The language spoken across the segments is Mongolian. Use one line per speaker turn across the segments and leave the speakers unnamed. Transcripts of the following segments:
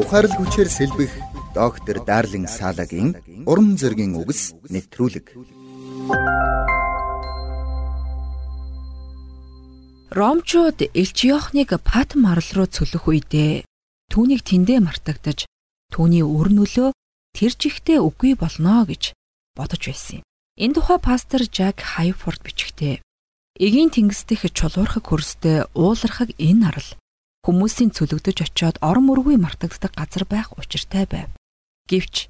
Ухаарл хүчээр сэлбэх доктор Дарлин Салагийн уран зөгийн үгс нэвтрүүлэг.
Ромчууд Элч Йохныг Патм арал руу цөлөх үедээ түүнийг тэндээ мартагдаж түүний өр нөлөө тэр жигтэй үгүй болно гэж бодож байсан юм. Энэ тухай пастор Жак Хайфорд бичгтээ эгийн тэнгисдэх чулуурхаг хөрстэй уулархаг энэ арал хүмүүсийн цөлөгдөж очиод орон мөргүй мартагддаг газар байх учиртай байв. Гэвч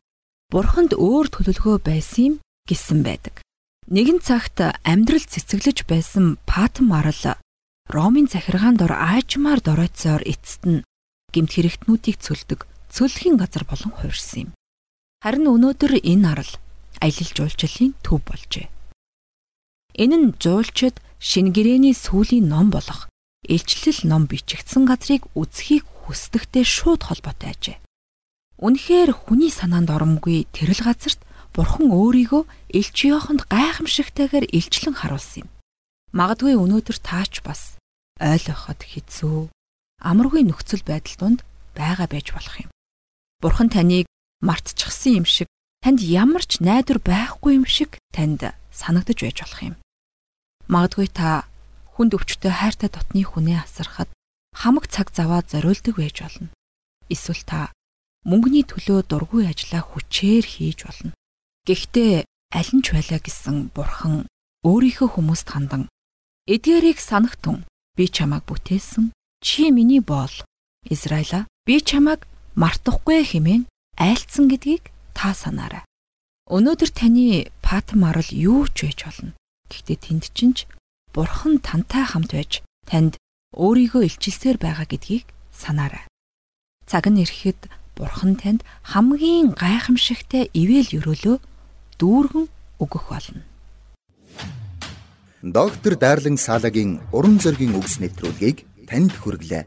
бурханд өөр төлөвлөгөө байсан юм гэсэн байдаг. Нэгэн цагт амьдрал цэцэглэж байсан Патм арал Ромын захиргаан дор аажмаар доройтсоор эцэст нь гемт хэрэгтнүүдийг цөлдөг цөлхийн газар болон хувирсан юм. Харин өнөөдөр энэ арал аялал жуулчлалын төв болжээ. Энэ нь жуулчид шинэ гэрээний сүүлийн ном болох илчлэл ном бичигдсэн газрыг үзхийг хүсдэгтэй шууд холбоотой ажээ. Үнэхээр хүний санаанд оромгүй тэрэл газарт Бурхан өөрийгөө Илч Йоханд гайхамшигтайгаар илчлэн харуулсан юм. Магадгүй өнөөдөр таач бас ойлгоход хэцүү амаргүй нөхцөл байдал донд байгаа байж болох юм. Бурхан таныг мартчихсан юм шиг танд ямар ч найдвар байхгүй юм шиг танд санагдаж байж болох юм. Магадгүй та хүнд өвчтөе хайртай дотны хүнээ асархад хамаг цаг заваа зориулдаг байж болно. Эсвэл та мөнгөний төлөө дургүй ажиллаа хүчээр хийж болно. Гэхдээ аль нь ч байлаа гэсэн бурхан өөрийнхөө хүмүүст хандан эдгээрийг санахтун би чамайг бүтээсэн. Чи миний боол. Израиля би чамайг мартахгүй хэмээн айлцсан гэдгийг та санаарай. Өнөөдөр таны Патм арал юу ч байж болно. Гэхдээ тэнд чинь Бурхан тантай хамт байж танд өөрийгөө илчилсээр байгаа гэдгийг санаарай. Цаг нь ирэхэд Бурхан танд хамгийн гайхамшигтай ивэл өрөөлөө дүүргэн өгөх болно.
Доктор Дарлин Салагийн уран зөгийн үгс нэвтрүүлгийг танд хүргэлээ.